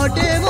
ঘটে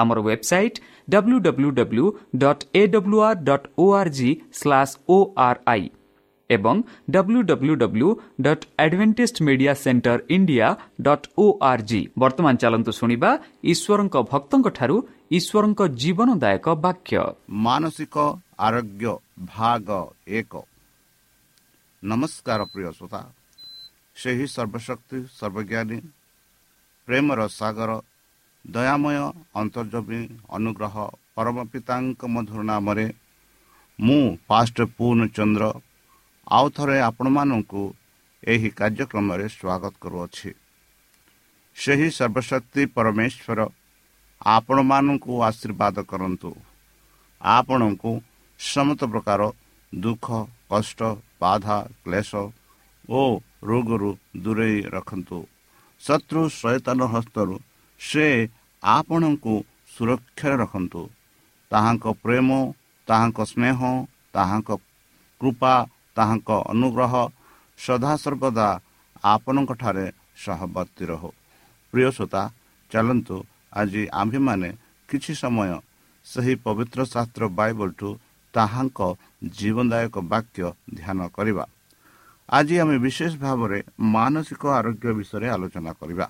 ଆମର website W W W dot A W R dot O R G slash O R I ଏବଂ W W W dot Advantage Media Centre India dot O R G ବର୍ତ୍ତମାନ ଚାଲନ୍ତୁ ଶୁଣିବା ଈଶ୍ୱରଙ୍କ ଭକ୍ତଙ୍କଠାରୁ ଈଶ୍ୱରଙ୍କ ଜୀବନଦାୟକ ବାକ୍ୟ ମାନସିକ ଆରୋଗ୍ୟ ଭାଗ ଏକ ନମସ୍କାର ପ୍ରିୟ ଶ୍ରୋତା ସେହି ସର୍ବଶକ୍ତି ସର୍ବଜ୍ଞାନୀ ପ୍ରେମର ସାଗର ଦୟାମୟ ଅନ୍ତର୍ଜମୀ ଅନୁଗ୍ରହ ପରମ ପିତାଙ୍କ ମଧୁର ନାମରେ ମୁଁ ପାଷ୍ଟ ପୂର୍ଣ୍ଣଚନ୍ଦ୍ର ଆଉ ଥରେ ଆପଣମାନଙ୍କୁ ଏହି କାର୍ଯ୍ୟକ୍ରମରେ ସ୍ୱାଗତ କରୁଅଛି। ସେହି ସର୍ବଶକ୍ତି ପରମେଶ୍ୱର ଆପଣମାନଙ୍କୁ ଆଶୀର୍ବାଦ କରନ୍ତୁ। ଆପଣଙ୍କୁ ସମସ୍ତ ପ୍ରକାର ଦୁଃଖ କଷ୍ଟ ବାଧା କ୍ଲେଶ ଓ ରୋଗରୁ ଦୂରେଇ ରଖନ୍ତୁ। ଶତ୍ରୁ ସଚେତନ ହସ୍ତରୁ ସେ ଆପଣଙ୍କୁ ସୁରକ୍ଷାରେ ରଖନ୍ତୁ। ତାହାଙ୍କ ପ୍ରେମ ତାହାଙ୍କ ସ୍ନେହ ତାହାଙ୍କ କୃପା ତାହାଙ୍କ ଅନୁଗ୍ରହ ସଦାସର୍ବଦା ଆପଣଙ୍କଠାରେ ସହବର୍ତ୍ତୀ ରହୁ। ପ୍ରିୟ ଶ୍ରୋତା ଚାଲନ୍ତୁ ଆଜି ଆମ୍ଭେମାନେ କିଛି ସମୟ ସେହି ପବିତ୍ର ଶାସ୍ତ୍ର ବାଇବଲଠୁ ତାହାଙ୍କ ଜୀବନଦାୟକ ବାକ୍ୟ ଧ୍ୟାନ କରିବା। ଆଜି ଆମେ ବିଶେଷ ଭାବରେ ମାନସିକ ଆରୋଗ୍ୟ ବିଷୟରେ ଆଲୋଚନା କରିବା।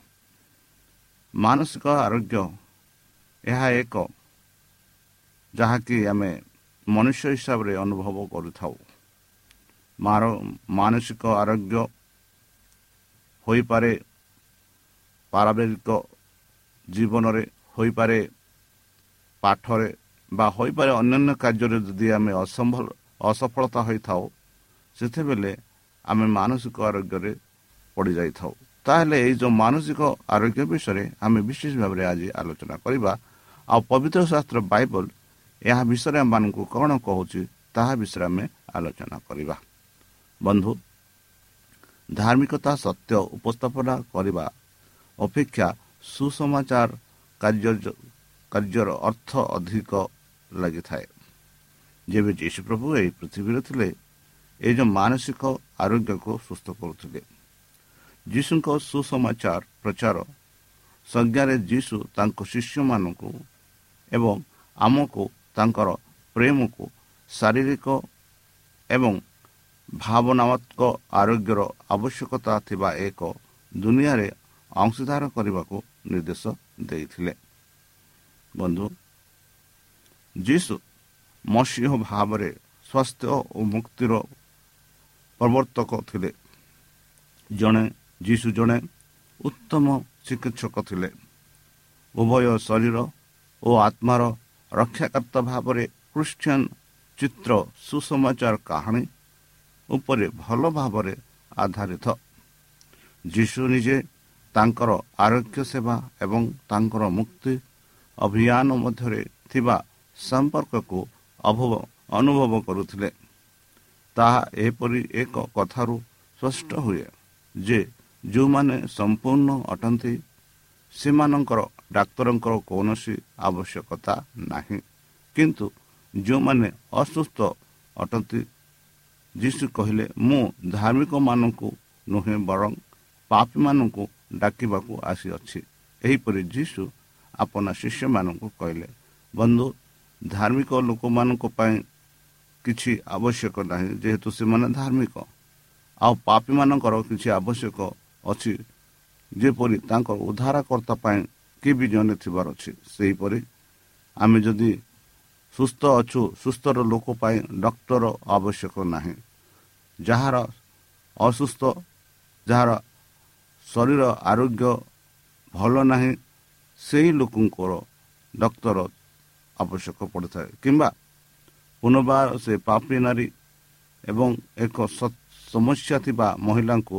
ମାନସିକ ଆରୋଗ୍ୟ ଏହା ଏକ ଯାହାକି ଆମେ ମନୁଷ୍ୟ ହିସାବରେ ଅନୁଭବ କରୁଥାଉ। ମାନସିକ ଆରୋଗ୍ୟ ହୋଇପାରେ ପାରିବାରିକ ଜୀବନରେ ହୋଇପାରେ ପାଠରେ ବା ହୋଇପାରେ ଅନ୍ୟାନ୍ୟ କାର୍ଯ୍ୟରେ ଯଦି ଆମେ ଅସମ୍ଭବ ଅସଫଳତା ହୋଇଥାଉ ସେତେବେଳେ ଆମେ ମାନସିକ ଆରୋଗ୍ୟରେ ପଡ଼ିଯାଇଥାଉ। ତାହେଲେ ଏଇ ଯେଉଁ ମାନସିକ ଆରୋଗ୍ୟ ବିଷୟରେ ଆମେ ବିଶେଷ ଭାବରେ ଆଜି ଆଲୋଚନା କରିବା ଆଉ ପବିତ୍ର ଶାସ୍ତ୍ର ବାଇବଲ ଏହା ବିଷୟରେ ଆମମାନଙ୍କୁ କ'ଣ କହୁଛି ତାହା ବିଷୟରେ ଆମେ ଆଲୋଚନା କରିବା ବନ୍ଧୁ ଧାର୍ମିକତା ସତ୍ୟ ଉପସ୍ଥାପନା କରିବା ଅପେକ୍ଷା ସୁସମାଚାର କାର୍ଯ୍ୟ କାର୍ଯ୍ୟର ଅର୍ଥ ଅଧିକ ଲାଗିଥାଏ ଯେବେ ଯୀଶୁପ୍ରଭୁ ଏହି ପୃଥିବୀରେ ଥିଲେ ଏ ଯେଉଁ ମାନସିକ ଆରୋଗ୍ୟକୁ ସୁସ୍ଥ କରୁଥିଲେ ଯୀଶୁଙ୍କ ସୁସମାଚାର ପ୍ରଚାର ସଂଜ୍ଞାରେ ଯୀଶୁ ତାଙ୍କ ଶିଷ୍ୟମାନଙ୍କୁ ଏବଂ ଆମକୁ ତାଙ୍କର ପ୍ରେମକୁ ଶାରୀରିକ ଏବଂ ଭାବନାତ୍ମକ ଆରୋଗ୍ୟର ଆବଶ୍ୟକତା ଥିବା ଏକ ଦୁନିଆରେ ଅଂଶୀଦାର କରିବାକୁ ନିର୍ଦ୍ଦେଶ ଦେଇଥିଲେ। ବନ୍ଧୁ ଯୀଶୁ ମସିହ ଭାବରେ ସ୍ୱାସ୍ଥ୍ୟ ଓ ମୁକ୍ତିର ପ୍ରବର୍ତ୍ତକ ଥିଲେ। ଜଣେ ଯୀଶୁ ଜଣେ ଉତ୍ତମ ଚିକିତ୍ସକ ଥିଲେ। ଉଭୟ ଶରୀର ଓ ଆତ୍ମାର ରକ୍ଷାକର୍ତ୍ତା ଭାବରେ ଖ୍ରୀଷ୍ଟିଆନ ଚିତ୍ର ସୁସମାଚାର କାହାଣୀ ଉପରେ ଭଲ ଭାବରେ ଆଧାରିତ। ଯୀଶୁ ନିଜେ ତାଙ୍କର ଆରୋଗ୍ୟ ସେବା ଏବଂ ତାଙ୍କର ମୁକ୍ତି ଅଭିଯାନ ମଧ୍ୟରେ ଥିବା ସମ୍ପର୍କକୁ ଅନୁଭବ କରୁଥିଲେ। ତାହା ଏପରି ଏକ କଥାରୁ ସ୍ପଷ୍ଟ ହୁଏ ଯେ ଯେଉଁମାନେ ସମ୍ପୂର୍ଣ୍ଣ ଅଟନ୍ତି ସେମାନଙ୍କର ଡାକ୍ତରଙ୍କର କୌଣସି ଆବଶ୍ୟକତା ନାହିଁ। କିନ୍ତୁ ଯେଉଁମାନେ ଅସୁସ୍ଥ ଅଟନ୍ତି ଯୀଶୁ କହିଲେ ମୁଁ ଧାର୍ମିକମାନଙ୍କୁ ନୁହେଁ ବରଂ ପାପୀମାନଙ୍କୁ ଡାକିବାକୁ ଆସିଅଛି ଏହିପରି ଯୀଶୁ ଆପଣ ଶିଷ୍ୟମାନଙ୍କୁ କହିଲେ ବନ୍ଧୁ ଧାର୍ମିକ ଲୋକମାନଙ୍କ ପାଇଁ କିଛି ଆବଶ୍ୟକ ନାହିଁ ଯେହେତୁ ସେମାନେ ଧାର୍ମିକ। ଆଉ ପାପୀମାନଙ୍କର କିଛି ଆବଶ୍ୟକ ଅଛି। ଯେପରି ତାଙ୍କ ଉଦ୍ଧାରକର୍ତ୍ତା ପାଇଁ କିଏ ବି ଜଣେ ଥିବାର ଅଛି ସେହିପରି ଆମେ ଯଦି ସୁସ୍ଥ ଅଛୁ ସୁସ୍ଥର ଲୋକ ପାଇଁ ଡକ୍ଟର ଆବଶ୍ୟକ ନାହିଁ। ଯାହାର ଅସୁସ୍ଥ ଯାହାର ଶରୀର ଆରୋଗ୍ୟ ଭଲ ନାହିଁ ସେହି ଲୋକଙ୍କର ଡକ୍ଟର ଆବଶ୍ୟକ ପଡ଼ିଥାଏ। କିମ୍ବା ପୁନର୍ବାର ସେ ପାପି ନାରୀ ଏବଂ ଏକ ସମସ୍ୟା ଥିବା ମହିଳାଙ୍କୁ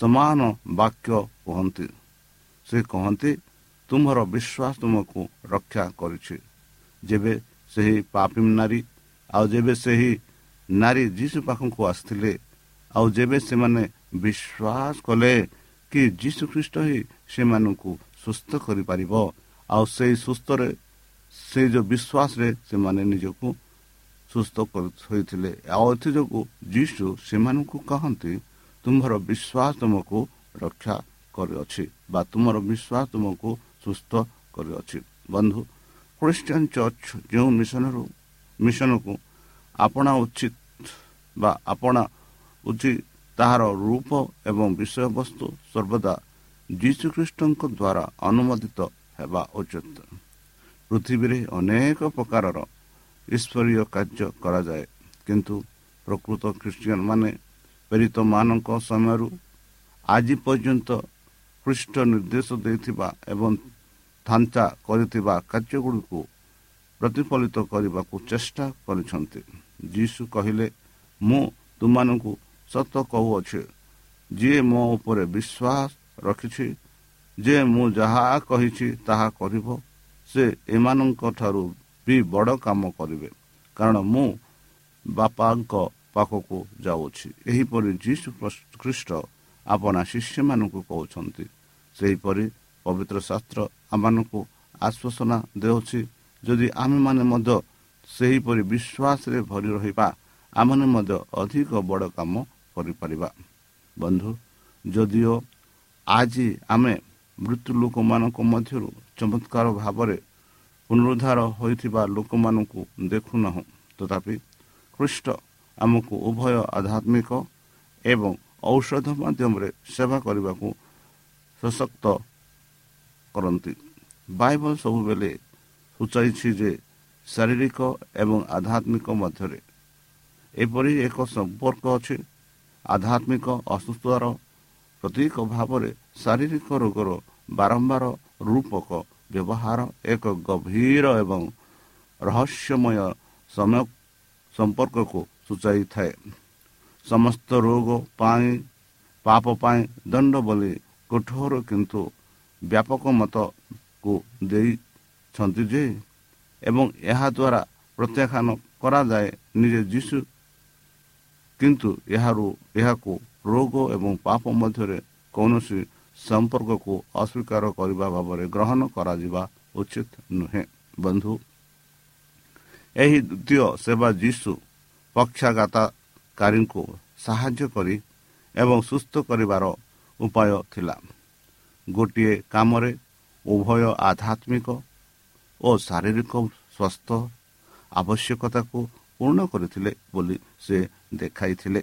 ସମାନ ବାକ୍ୟ କୁହନ୍ତି ସେ କହନ୍ତି ତୁମର ବିଶ୍ୱାସ ତୁମକୁ ରକ୍ଷା କରିଛି। ଯେବେ ସେହି ପାପି ନାରୀ ଆଉ ଯେବେ ସେହି ନାରୀ ଯୀଶୁ ପାଖକୁ ଆସିଥିଲେ ଆଉ ଯେବେ ସେମାନେ ବିଶ୍ୱାସ କଲେ କି ଯୀଶୁ ଖ୍ରୀଷ୍ଟ ହିଁ ସେମାନଙ୍କୁ ସୁସ୍ଥ କରିପାରିବ ଆଉ ସେଇ ସୁସ୍ଥରେ ସେଇ ଯେଉଁ ବିଶ୍ୱାସରେ ସେମାନେ ନିଜକୁ ସୁସ୍ଥ ହୋଇଥିଲେ ଆଉ ଏଥିଯୋଗୁଁ ଯୀଶୁ ସେମାନଙ୍କୁ କହନ୍ତି ତୁମର ବିଶ୍ୱାସ ତୁମକୁ ରକ୍ଷା କରିଅଛି ବା ତୁମର ବିଶ୍ୱାସ ତୁମକୁ ସୁସ୍ଥ କରିଅଛି। ବନ୍ଧୁ ଖ୍ରୀଷ୍ଟିଆନ ଚର୍ଚ୍ଚ ଯେଉଁ ମିଶନରୁ ମିଶନକୁ ଆପଣା ଉଚିତ ବା ଆପଣା ଉଚିତ ତାହାର ରୂପ ଏବଂ ବିଷୟବସ୍ତୁ ସର୍ବଦା ଯୀଶୁଖ୍ରୀଷ୍ଟଙ୍କ ଦ୍ୱାରା ଅନୁମୋଦିତ ହେବା ଉଚିତ। ପୃଥିବୀରେ ଅନେକ ପ୍ରକାରର ଈଶ୍ୱରୀୟ କାର୍ଯ୍ୟ କରାଯାଏ କିନ୍ତୁ ପ୍ରକୃତ ଖ୍ରୀଷ୍ଟିଆନ ମାନେ ପ୍ରେରିତମାନଙ୍କ ସମୟରୁ ଆଜି ପର୍ଯ୍ୟନ୍ତ ଖ୍ରୀଷ୍ଟ ନିର୍ଦ୍ଦେଶ ଦେଇଥିବା ଏବଂ ଢାଞ୍ଚା କରିଥିବା କାର୍ଯ୍ୟଗୁଡ଼ିକୁ ପ୍ରତିଫଳିତ କରିବାକୁ ଚେଷ୍ଟା କରିଛନ୍ତି। ଯୀଶୁ କହିଲେ ମୁଁ ତୁମମାନଙ୍କୁ ସତ କହୁଅଛି ଯିଏ ମୋ ଉପରେ ବିଶ୍ୱାସ ରଖିଛି ଯେ ମୁଁ ଯାହା କହିଛି ତାହା କରିବ ସେ ଏମାନଙ୍କ ଠାରୁ ବି ବଡ଼ କାମ କରିବେ। କାରଣ ମୁଁ ବାପାଙ୍କ ପାଖକୁ ଯାଉଅଛି ଏହିପରି ଯୀଶୁ ଖ୍ରୀଷ୍ଟ ଆପଣା ଶିଷ୍ୟମାନଙ୍କୁ କହୁଛନ୍ତି ସେହିପରି ପବିତ୍ର ଶାସ୍ତ୍ର ଆମମାନଙ୍କୁ ଆଶ୍ୱାସନା ଦେଉଛି। ଯଦି ଆମେମାନେ ମଧ୍ୟ ସେହିପରି ବିଶ୍ୱାସରେ ଭରି ରହିବା ଆମମାନେ ମଧ୍ୟ ଅଧିକ ବଡ଼ କାମ କରିପାରିବା। ବନ୍ଧୁ ଯଦିଓ ଆଜି ଆମେ ମୃତ୍ୟୁ ଲୋକମାନଙ୍କ ମଧ୍ୟରୁ ଚମତ୍କାର ଭାବରେ ପୁନରୁଦ୍ଧାର ହୋଇଥିବା ଲୋକମାନଙ୍କୁ ଦେଖୁନାହୁଁ ତଥାପି ଖ୍ରୀଷ୍ଟ ଆମକୁ ଉଭୟ ଆଧ୍ୟାତ୍ମିକ ଏବଂ ଔଷଧ ମାଧ୍ୟମରେ ସେବା କରିବାକୁ ସଶକ୍ତ କରନ୍ତି। ବାଇବଲ ସବୁବେଳେ ସୂଚାଇଛି ଯେ ଶାରୀରିକ ଏବଂ ଆଧ୍ୟାତ୍ମିକ ମଧ୍ୟରେ ଏପରି ଏକ ସମ୍ପର୍କ ଅଛି। ଆଧ୍ୟାତ୍ମିକ ଅସୁସ୍ଥତାର ପ୍ରତୀକ ଭାବରେ ଶାରୀରିକ ରୋଗର ବାରମ୍ବାର ରୂପକ ବ୍ୟବହାର ଏକ ଗଭୀର ଏବଂ ରହସ୍ୟମୟ ସମୟ ସମ୍ପର୍କକୁ ସୂଚାଇଥାଏ। ସମସ୍ତ ରୋଗ ପାଇଁ ପାପ ପାଇଁ ଦଣ୍ଡ ବୋଲି କଠୋର କିନ୍ତୁ ବ୍ୟାପକ ମତକୁ ଦେଇଛନ୍ତି ଯେ ଏବଂ ଏହାଦ୍ୱାରା ପ୍ରତ୍ୟାଖ୍ୟାନ କରାଯାଏ ନିଜେ ଯୀଶୁ। କିନ୍ତୁ ଏହାରୁ ଏହାକୁ ରୋଗ ଏବଂ ପାପ ମଧ୍ୟରେ କୌଣସି ସମ୍ପର୍କକୁ ଅସ୍ୱୀକାର କରିବା ଭାବରେ ଗ୍ରହଣ କରାଯିବା ଉଚିତ ନୁହେଁ। ବନ୍ଧୁ ଏହି ଦ୍ୱିତୀୟ ସେବା ଯୀଶୁ ପକ୍ଷାଘାତକାରୀଙ୍କୁ ସାହାଯ୍ୟ କରି ଏବଂ ସୁସ୍ଥ କରିବାର ଉପାୟ ଥିଲା। ଗୋଟିଏ କାମରେ ଉଭୟ ଆଧ୍ୟାତ୍ମିକ ଓ ଶାରୀରିକ ସ୍ୱାସ୍ଥ୍ୟ ଆବଶ୍ୟକତାକୁ ପୂର୍ଣ୍ଣ କରିଥିଲେ ବୋଲି ସେ ଦେଖାଇଥିଲେ।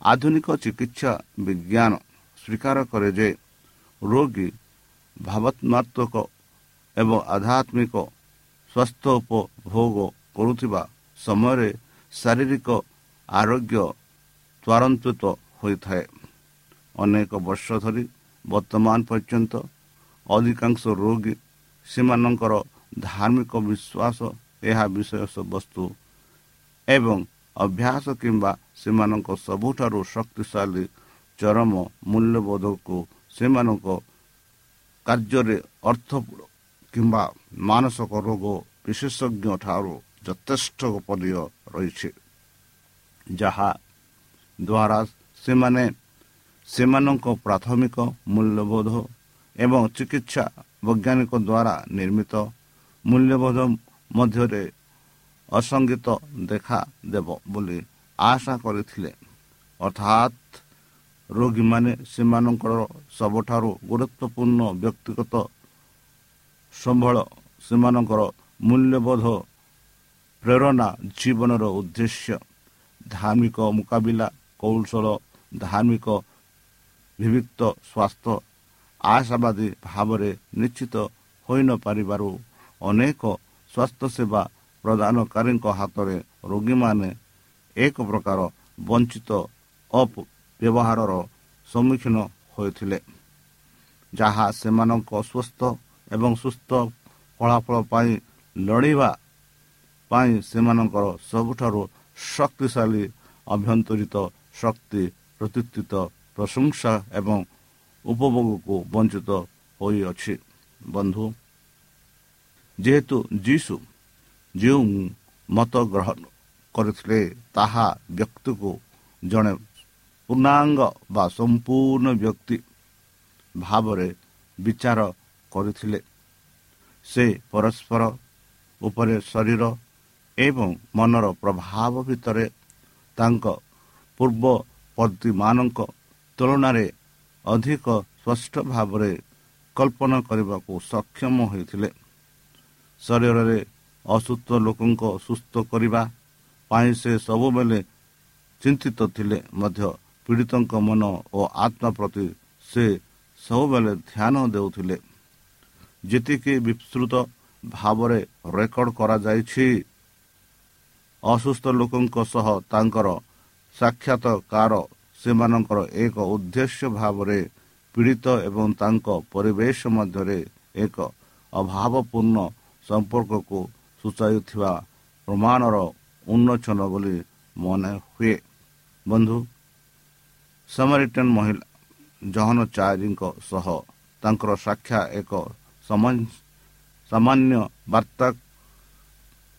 ଆଧୁନିକ ଚିକିତ୍ସା ବିଜ୍ଞାନ ସ୍ୱୀକାର କରେ ଯେ ରୋଗୀ ଭାବତ୍ମାତ୍ମକ ଏବଂ ଆଧ୍ୟାତ୍ମିକ ସ୍ୱାସ୍ଥ୍ୟ ଉପଭୋଗ କରୁଥିବା ସମୟରେ ଶାରୀରିକ ଆରୋଗ୍ୟ ତ୍ୱରାନ୍ୱିତ ହୋଇଥାଏ। ଅନେକ ବର୍ଷ ଧରି ବର୍ତ୍ତମାନ ପର୍ଯ୍ୟନ୍ତ ଅଧିକାଂଶ ରୋଗୀ ସେମାନଙ୍କର ଧାର୍ମିକ ବିଶ୍ୱାସ ଏହା ବିଷୟ ବସ୍ତୁ ଏବଂ ଅଭ୍ୟାସ କିମ୍ବା ସେମାନଙ୍କ ସବୁଠାରୁ ଶକ୍ତିଶାଳୀ ଚରମ ମୂଲ୍ୟବୋଧକୁ ସେମାନଙ୍କ କାର୍ଯ୍ୟରେ ଅର୍ଥ କିମ୍ବା ମାନସିକ ରୋଗ ବିଶେଷଜ୍ଞ ଠାରୁ ଯଥେଷ୍ଟ ପରିୟ ରହିଛି ଯାହା ଦ୍ୱାରା ସେମାନେ ସେମାନଙ୍କ ପ୍ରାଥମିକ ମୂଲ୍ୟବୋଧ ଏବଂ ଚିକିତ୍ସା ବୈଜ୍ଞାନିକ ଦ୍ୱାରା ନିର୍ମିତ ମୂଲ୍ୟବୋଧ ମଧ୍ୟରେ ଅସଙ୍ଗୀତ ଦେଖାଦେବ ବୋଲି ଆଶା କରିଥିଲେ ଅର୍ଥାତ୍ ରୋଗୀମାନେ ସେମାନଙ୍କର ସବୁଠାରୁ ଗୁରୁତ୍ୱପୂର୍ଣ୍ଣ ବ୍ୟକ୍ତିଗତ ସମ୍ବଳ ସେମାନଙ୍କର ମୂଲ୍ୟବୋଧ ପ୍ରେରଣା ଜୀବନର ଉଦ୍ଦେଶ୍ୟ ଧାର୍ମିକ ମୁକାବିଲା କୌଶଳ ଧାର୍ମିକ ବିବିକ୍ତ ସ୍ୱାସ୍ଥ୍ୟ ଆଶାବାଦୀ ଭାବରେ ନିଶ୍ଚିତ ହୋଇନପାରିବାରୁ ଅନେକ ସ୍ୱାସ୍ଥ୍ୟ ସେବା ପ୍ରଦାନକାରୀଙ୍କ ହାତରେ ରୋଗୀମାନେ ଏକ ପ୍ରକାର ବଞ୍ଚିତ ଅପବ୍ୟବହାରର ସମ୍ମୁଖୀନ ହୋଇଥିଲେ ଯାହା ସେମାନଙ୍କ ସୁସ୍ଥ ଏବଂ ସୁସ୍ଥ ଫଳାଫଳ ପାଇଁ ଲଢ଼ିବା ପାଇଁ ସେମାନଙ୍କର ସବୁଠାରୁ ଶକ୍ତିଶାଳୀ ଅଭ୍ୟନ୍ତରିତ ଶକ୍ତି ପ୍ରତିଷ୍ଠିତ ପ୍ରଶଂସା ଏବଂ ଉପଭୋଗକୁ ବଞ୍ଚିତ ହୋଇଅଛି। ବନ୍ଧୁ ଯେହେତୁ ଯୀଶୁ ଯେଉଁ ମତ ଗ୍ରହଣ କରିଥିଲେ ତାହା ବ୍ୟକ୍ତିକୁ ଜଣେ ପୂର୍ଣ୍ଣାଙ୍ଗ ବା ସମ୍ପୂର୍ଣ୍ଣ ବ୍ୟକ୍ତି ଭାବରେ ବିଚାର କରିଥିଲେ। ସେ ପରସ୍ପର ଉପରେ ଶରୀର ଏବଂ ମନର ପ୍ରଭାବ ଭିତରେ ତାଙ୍କ ପୂର୍ବବର୍ତ୍ତୀମାନଙ୍କ ତୁଳନାରେ ଅଧିକ ସ୍ପଷ୍ଟ ଭାବରେ କଳ୍ପନା କରିବାକୁ ସକ୍ଷମ ହୋଇଥିଲେ। ଶରୀରରେ ଅସୁସ୍ଥ ଲୋକଙ୍କ ସୁସ୍ଥ କରିବା ପାଇଁ ସେ ସବୁବେଳେ ଚିନ୍ତିତ ଥିଲେ। ମଧ୍ୟ ପୀଡ଼ିତଙ୍କ ମନ ଓ ଆତ୍ମା ପ୍ରତି ସେ ସବୁବେଳେ ଧ୍ୟାନ ଦେଉଥିଲେ। ଯେତିକି ବିସ୍ତୃତ ଭାବରେ ରେକର୍ଡ କରାଯାଇଛି ଅସୁସ୍ଥ ଲୋକଙ୍କ ସହ ତାଙ୍କର ସାକ୍ଷାତକାର ସେମାନଙ୍କର ଏକ ଉଦ୍ଦେଶ୍ୟ ଭାବରେ ପୀଡ଼ିତ ଏବଂ ତାଙ୍କ ପରିବେଶ ମଧ୍ୟରେ ଏକ ଅଭାବପୂର୍ଣ୍ଣ ସମ୍ପର୍କକୁ ସୂଚାଉଥିବା ପ୍ରମାଣର ଉନ୍ମୋଚନ ବୋଲି ମନେ ହୁଏ। ବନ୍ଧୁ ସମାରିଟନ୍ ମହିଳା ଜହନଚାରୀଙ୍କ ସହ ତାଙ୍କର ସାକ୍ଷା ଏକ ସାମାନ୍ୟ ବାର୍ତ୍ତା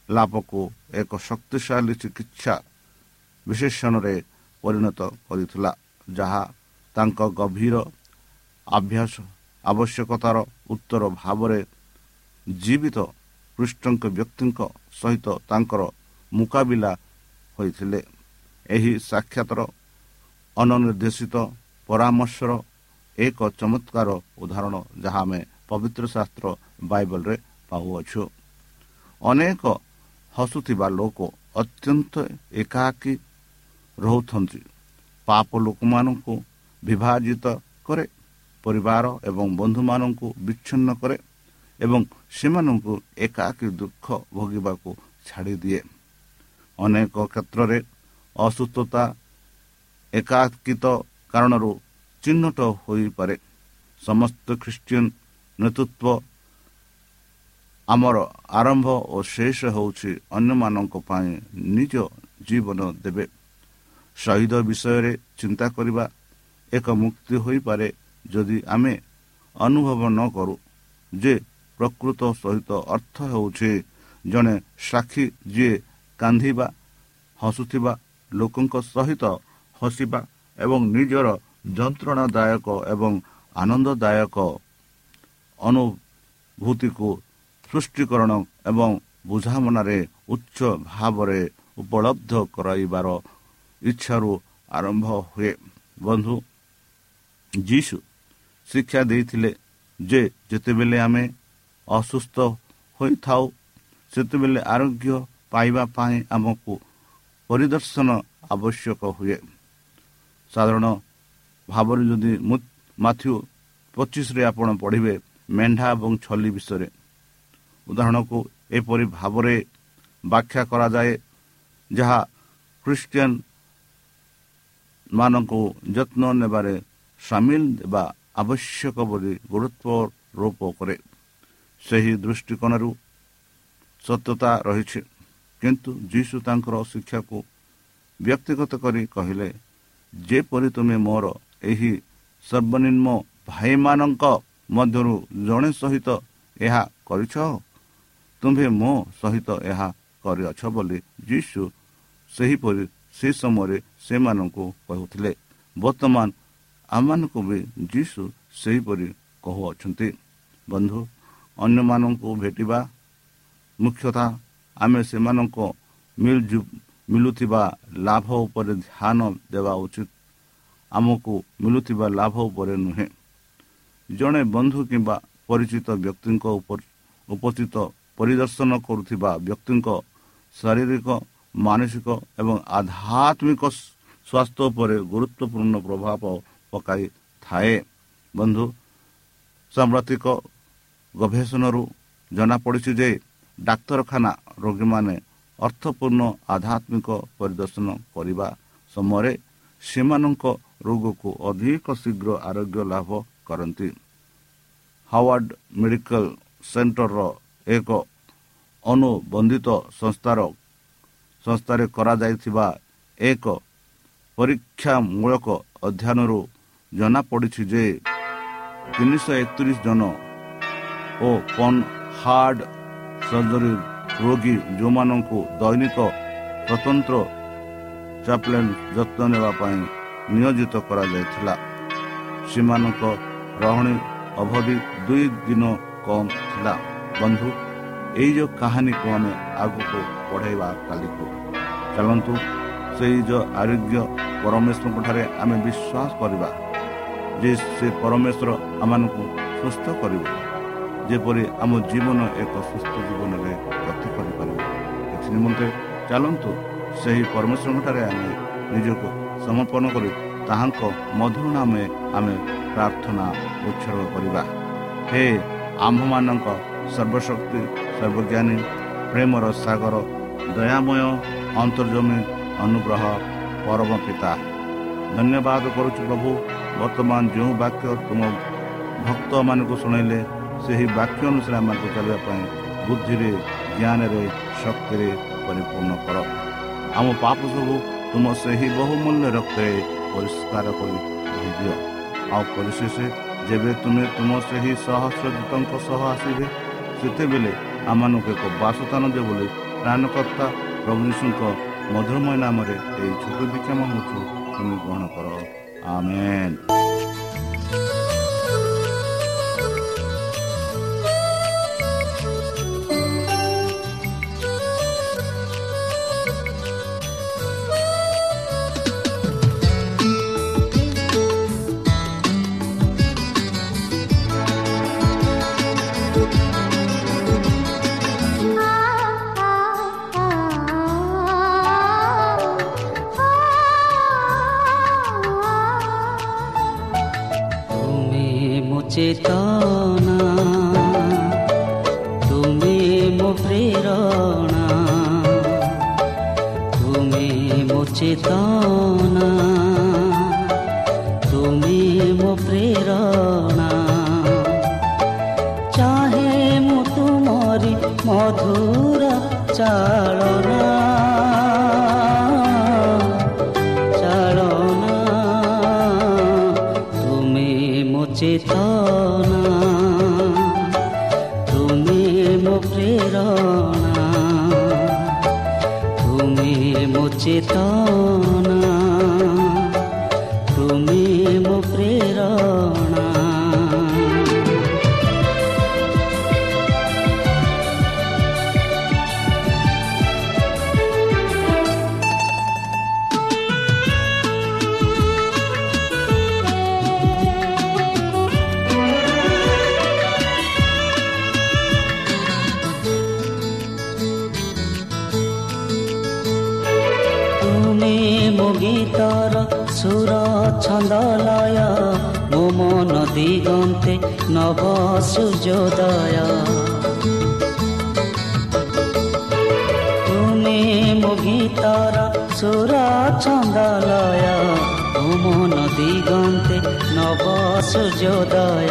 ଲାଭକୁ ଏକ ଶକ୍ତିଶାଳୀ ଚିକିତ୍ସା ବିଶେଷଣରେ ପରିଣତ କରିଥିଲା ଯାହା ତାଙ୍କ ଗଭୀର ଅଭ୍ୟାସ ଆବଶ୍ୟକତାର ଉତ୍ତର ଭାବରେ ଜୀବିତ ପୃଷ୍ଠଙ୍କ ବ୍ୟକ୍ତିଙ୍କ ସହିତ ତାଙ୍କର ମୁକାବିଲା ହୋଇଥିଲେ। ଏହି ସାକ୍ଷାତର ଅନନିର୍ଦ୍ଦେଶିତ ପରାମର୍ଶର ଏକ ଚମତ୍କାର ଉଦାହରଣ ଯାହା ଆମେ ପବିତ୍ର ଶାସ୍ତ୍ର ବାଇବଲରେ ପାଉଅଛୁ। ଅନେକ ହସୁଥିବା ଲୋକ ଅତ୍ୟନ୍ତ ଏକାକୀ ରହୁଛନ୍ତି। ପାପ ଲୋକମାନଙ୍କୁ ବିଭାଜିତ କରେ ପରିବାର ଏବଂ ବନ୍ଧୁମାନଙ୍କୁ ବିଚ୍ଛିନ୍ନ କରେ ଏବଂ ସେମାନଙ୍କୁ ଏକାକୀ ଦୁଃଖ ଭୋଗିବାକୁ ଛାଡ଼ିଦିଏ। ଅନେକ କ୍ଷେତ୍ରରେ ଅସୁସ୍ଥତା ଏକାକିତ କାରଣରୁ ଚିହ୍ନଟ ହୋଇପାରେ। ସମସ୍ତ ଖ୍ରୀଷ୍ଟିଆନ ନେତୃତ୍ୱ ଆମର ଆରମ୍ଭ ଓ ଶେଷ ହେଉଛି ଅନ୍ୟମାନଙ୍କ ପାଇଁ ନିଜ ଜୀବନ ଦେବେ। ଶହୀଦ ବିଷୟରେ ଚିନ୍ତା କରିବା ଏକ ମୁକ୍ତି ହୋଇପାରେ ଯଦି ଆମେ ଅନୁଭବ ନ କରୁ। ଯେ ପ୍ରକୃତ ସହିତ ଅର୍ଥ ହେଉଛି ଜଣେ ସାକ୍ଷୀ ଯିଏ କାନ୍ଦିବା ହସୁଥିବା ଲୋକଙ୍କ ସହିତ ହସିବା ଏବଂ ନିଜର ଯନ୍ତ୍ରଣାଦାୟକ ଏବଂ ଆନନ୍ଦଦାୟକ ଅନୁଭୂତିକୁ ସୃଷ୍ଟିକରଣ ଏବଂ ବୁଝାମଣାରେ ଉଚ୍ଚ ଭାବରେ ଉପଲବ୍ଧ କରାଇବାର ଇଚ୍ଛାରୁ ଆରମ୍ଭ ହୁଏ। ବନ୍ଧୁ ଯୀଶୁ ଶିକ୍ଷା ଦେଇଥିଲେ ଯେ ଯେତେବେଳେ ଆମେ ଅସୁସ୍ଥ ହୋଇଥାଉ ସେତେବେଳେ ଆରୋଗ୍ୟ ପାଇବା ପାଇଁ ଆମକୁ ପରିଦର୍ଶନ ଆବଶ୍ୟକ ହୁଏ। ସାଧାରଣ ଭାବରେ ଯଦି ମାଥ୍ୟୁ ପଚିଶରେ ଆପଣ ପଢ଼ିବେ ମେଣ୍ଢା ଏବଂ ଛଲି ବିଷୟରେ। ଉଦାହରଣକୁ ଏପରି ଭାବରେ ବ୍ୟାଖ୍ୟା କରାଯାଏ ଯାହା ଖ୍ରୀଷ୍ଟିଆନ ମାନଙ୍କୁ ଯତ୍ନ ନେବାରେ ସାମିଲ ଦେବା ଆବଶ୍ୟକ ବୋଲି ଗୁରୁତ୍ୱାରୋପ କରେ ସେହି ଦୃଷ୍ଟିକୋଣରୁ ସତ୍ୟତା ରହିଛି କିନ୍ତୁ ଯୀଶୁ ତାଙ୍କର ଶିକ୍ଷାକୁ ବ୍ୟକ୍ତିଗତ କରି କହିଲେ ଯେପରି ତୁମେ ମୋର ଏହି ସର୍ବନିମ୍ନ ଭାଇମାନଙ୍କ ମଧ୍ୟରୁ ଜଣେ ସହିତ ଏହା କରିଛ ତୁମ୍ଭେ ମୋ ସହିତ ଏହା କରିଅଛ ବୋଲି ଯୀଶୁ ସେହିପରି ସେ ସମୟରେ ସେମାନଙ୍କୁ କହୁଥିଲେ। ବର୍ତ୍ତମାନ ଆମମାନଙ୍କୁ ବି ଯୀଶୁ ସେହିପରି କହୁଅଛନ୍ତି। ବନ୍ଧୁ ଅନ୍ୟମାନଙ୍କୁ ଭେଟିବା ମୁଖ୍ୟତଃ ଆମେ ସେମାନଙ୍କ ମିଳୁଥିବା ଲାଭ ଉପରେ ଧ୍ୟାନ ଦେବା ଉଚିତ। ଆମକୁ ମିଳୁଥିବା ଲାଭ ଉପରେ ନୁହେଁ। ଜଣେ ବନ୍ଧୁ କିମ୍ବା ପରିଚିତ ବ୍ୟକ୍ତିଙ୍କ ଉପସ୍ଥିତ ପରିଦର୍ଶନ କରୁଥିବା ବ୍ୟକ୍ତିଙ୍କ ଶାରୀରିକ ମାନସିକ ଏବଂ ଆଧ୍ୟାତ୍ମିକ ସ୍ୱାସ୍ଥ୍ୟ ଉପରେ ଗୁରୁତ୍ୱପୂର୍ଣ୍ଣ ପ୍ରଭାବ ପକାଇଥାଏ। ବନ୍ଧୁ ସାମ୍ପ୍ରତିକ ଗବେଷଣାରୁ ଜଣାପଡ଼ିଛି ଯେ ଡାକ୍ତରଖାନା ରୋଗୀମାନେ ଅର୍ଥପୂର୍ଣ୍ଣ ଆଧ୍ୟାତ୍ମିକ ପରିଦର୍ଶନ କରିବା ସମୟରେ ସେମାନଙ୍କ ରୋଗକୁ ଅଧିକ ଶୀଘ୍ର ଆରୋଗ୍ୟ ଲାଭ କରନ୍ତି। ହାୱାର୍ଡ ମେଡିକାଲ ସେଣ୍ଟରର ଏକ ଅନୁବନ୍ଧିତ ସଂସ୍ଥାର ସଂସ୍ଥାରେ କରାଯାଇଥିବା ଏକ ପରୀକ୍ଷାମୂଳକ ଅଧ୍ୟୟନରୁ ଜଣାପଡ଼ିଛି ଯେ ତିନିଶହ ଏକତିରିଶ ଜଣ ଓ ପନ୍ ହାର୍ଟ ସର୍ଜରୀ ରୋଗୀ ଯେଉଁମାନଙ୍କୁ ଦୈନିକ ସ୍ୱତନ୍ତ୍ର ଚାପ୍ଲେନ୍ ଯତ୍ନ ନେବା ପାଇଁ ନିୟୋଜିତ କରାଯାଇଥିଲା ସେମାନଙ୍କ ରହଣି ଅବଧି ଦୁଇ ଦିନ କମ୍ ଥିଲା। ବନ୍ଧୁ ଏଇ ଯେଉଁ କାହାଣୀକୁ ଆମେ ଆଗକୁ ବଢ଼ାଇବା କାଲିକୁ। ଚାଲନ୍ତୁ ସେଇ ଯେଉଁ ଆରୋଗ୍ୟ ପରମେଶ୍ୱରଙ୍କ ଠାରେ ଆମେ ବିଶ୍ୱାସ କରିବା ଯେ ସେ ପରମେଶ୍ୱର ଆମମାନଙ୍କୁ ସୁସ୍ଥ କରିବ ଯେପରି ଆମ ଜୀବନ ଏକ ସୁସ୍ଥ ଜୀବନରେ ଗତି କରିପାରିବ। ଏଥି ନିମନ୍ତେ ଚାଲନ୍ତୁ ସେହି ପରମେଶ୍ୱରଙ୍କଠାରେ ଆମେ ନିଜକୁ ସମର୍ପଣ କରି ତାହାଙ୍କ ମଧୁର ନାମେ ଆମେ ପ୍ରାର୍ଥନା ଉତ୍ସର୍ଗ କରିବା। ହେ ଆମ୍ଭମାନଙ୍କ ସର୍ବଶକ୍ତି ସର୍ବଜ୍ଞାନୀ ପ୍ରେମର ସାଗର ଦୟାମୟ ଅନ୍ତର୍ଜମୀ ଅନୁଗ୍ରହ ପରମ ପିତା। ଧନ୍ୟବାଦ କରୁଛୁ ପ୍ରଭୁ ବର୍ତ୍ତମାନ ଯେଉଁ ବାକ୍ୟ ତୁମ ଭକ୍ତମାନଙ୍କୁ ଶୁଣାଇଲେ ସେହି ବାକ୍ୟ ଅନୁସାରେ ଆମକୁ ଚାଲିବା ପାଇଁ ବୁଦ୍ଧିରେ ଜ୍ଞାନରେ ଶକ୍ତିରେ ପରିପୂର୍ଣ୍ଣ କର। ଆମ ପାପ ସବୁ ତୁମ ସେହି ବହୁମୂଲ୍ୟ ରକ୍ତରେ ପରିଷ୍କାର କରି ଦିଅ ଆଉ ପରିଶେଷ ଯେବେ ତୁମେ ତୁମ ସେହି ସହସ୍ରଦୂତଙ୍କ ସହ ଆସିବେ ସେତେବେଳେ ଆମମାନଙ୍କୁ ଏକ ବାସସ୍ଥାନ ଦିଅ ବୋଲି ପ୍ରାଣକର୍ତ୍ତା ପ୍ରଭୁ ଯୀଶୁଙ୍କ ମଧୁରମୟ ନାମରେ ଏହି ଛୋଟ ଭିକ୍ଷା ମାଗୁଛୁ ତୁମେ ଗ୍ରହଣ କର ଆମେନ୍ ମୋ ଦିଗନ୍ତେ ନବ ସୂର୍ଯ୍ୟୋଦୟ ତୁମେ ମୋ ଗୀତର ସୁର ଛନ୍ଦ ଲୟ ମୋ ମନ ଦିଗନ୍ତେ ନବ ସୂର୍ଯ୍ୟୋଦୟ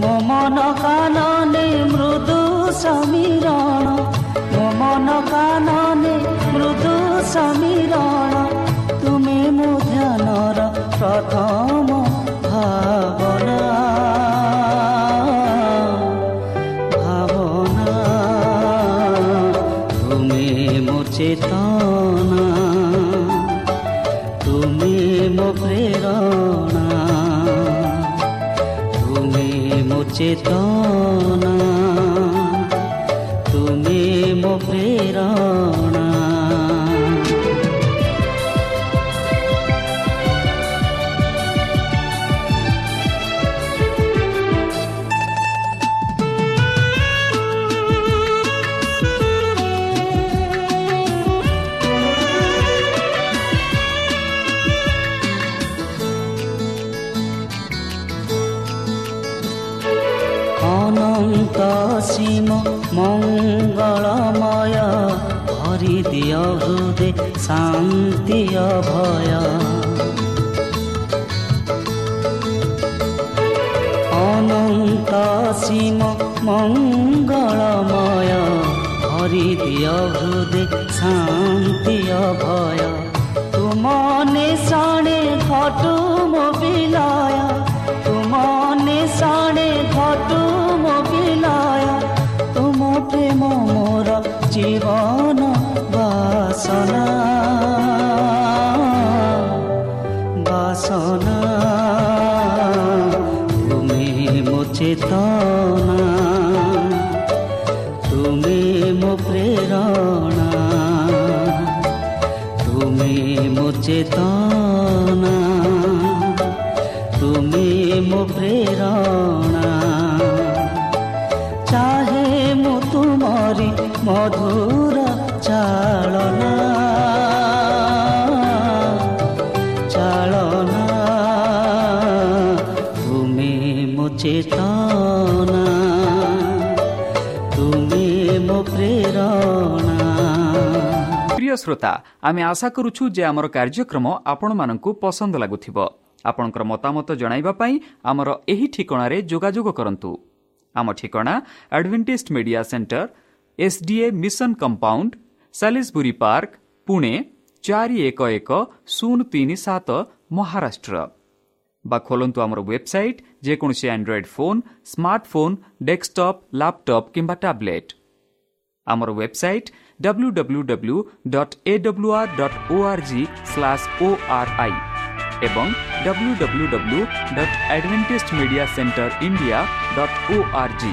ମୋ ମନ କାନନେ ମୃଦୁ ସମୀରଣ ମୋ ମନ କାନନେ ମୃଦୁ ସମୀରଣ ତୁମେ ମୋ ଧ୍ୟାନର তুমি দিয় হৃদে শান্তি অভয় অনন্ত সীম মঙ্গলময় হরি দিয় হৃদে শান্তি অভয় তুম নিশাণে ঘটু মো বিলয়, তুম নিশাণে ঘটু মো তুম প্রেম মোরা জীবন বাসনা। বাসনা। তুমি মোচেতনা ମଧୁର ଚାଳନା। ଚାଳନା। ତୁମେ ମୋ ଚେତନା। ତୁମେ ମୋ ପ୍ରେରଣା। ପ୍ରିୟ ଶ୍ରୋତା ଆମେ ଆଶା କରୁଛୁ ଯେ ଆମର କାର୍ଯ୍ୟକ୍ରମ ଆପଣମାନଙ୍କୁ ପସନ୍ଦ ଲାଗୁଥିବ। ଆପଣଙ୍କର ମତାମତ ଜଣାଇବା ପାଇଁ ଆମର ଏହି ଠିକଣାରେ ଯୋଗାଯୋଗ କରନ୍ତୁ। ଆମ ଠିକଣା Advantage Media Centre SDA mission compound Salisbury Park Pune ଚାରି ଏକ ଏକ ଶୂନ ତିନି ସାତ ମହାରାଷ୍ଟ୍ର ବା ଖୋଲନ୍ତୁ ଆମର ୱେବସାଇଟ୍ ଯେକୌଣସି Android phone smartphone desktop laptop କିମ୍ବା ଟ୍ୟାବ୍ଲେଟ୍ ଆମର website W W W dot A W R dot O R G slash O R I ଏବଂ W W W dot Advantage Media Centre India dot O R G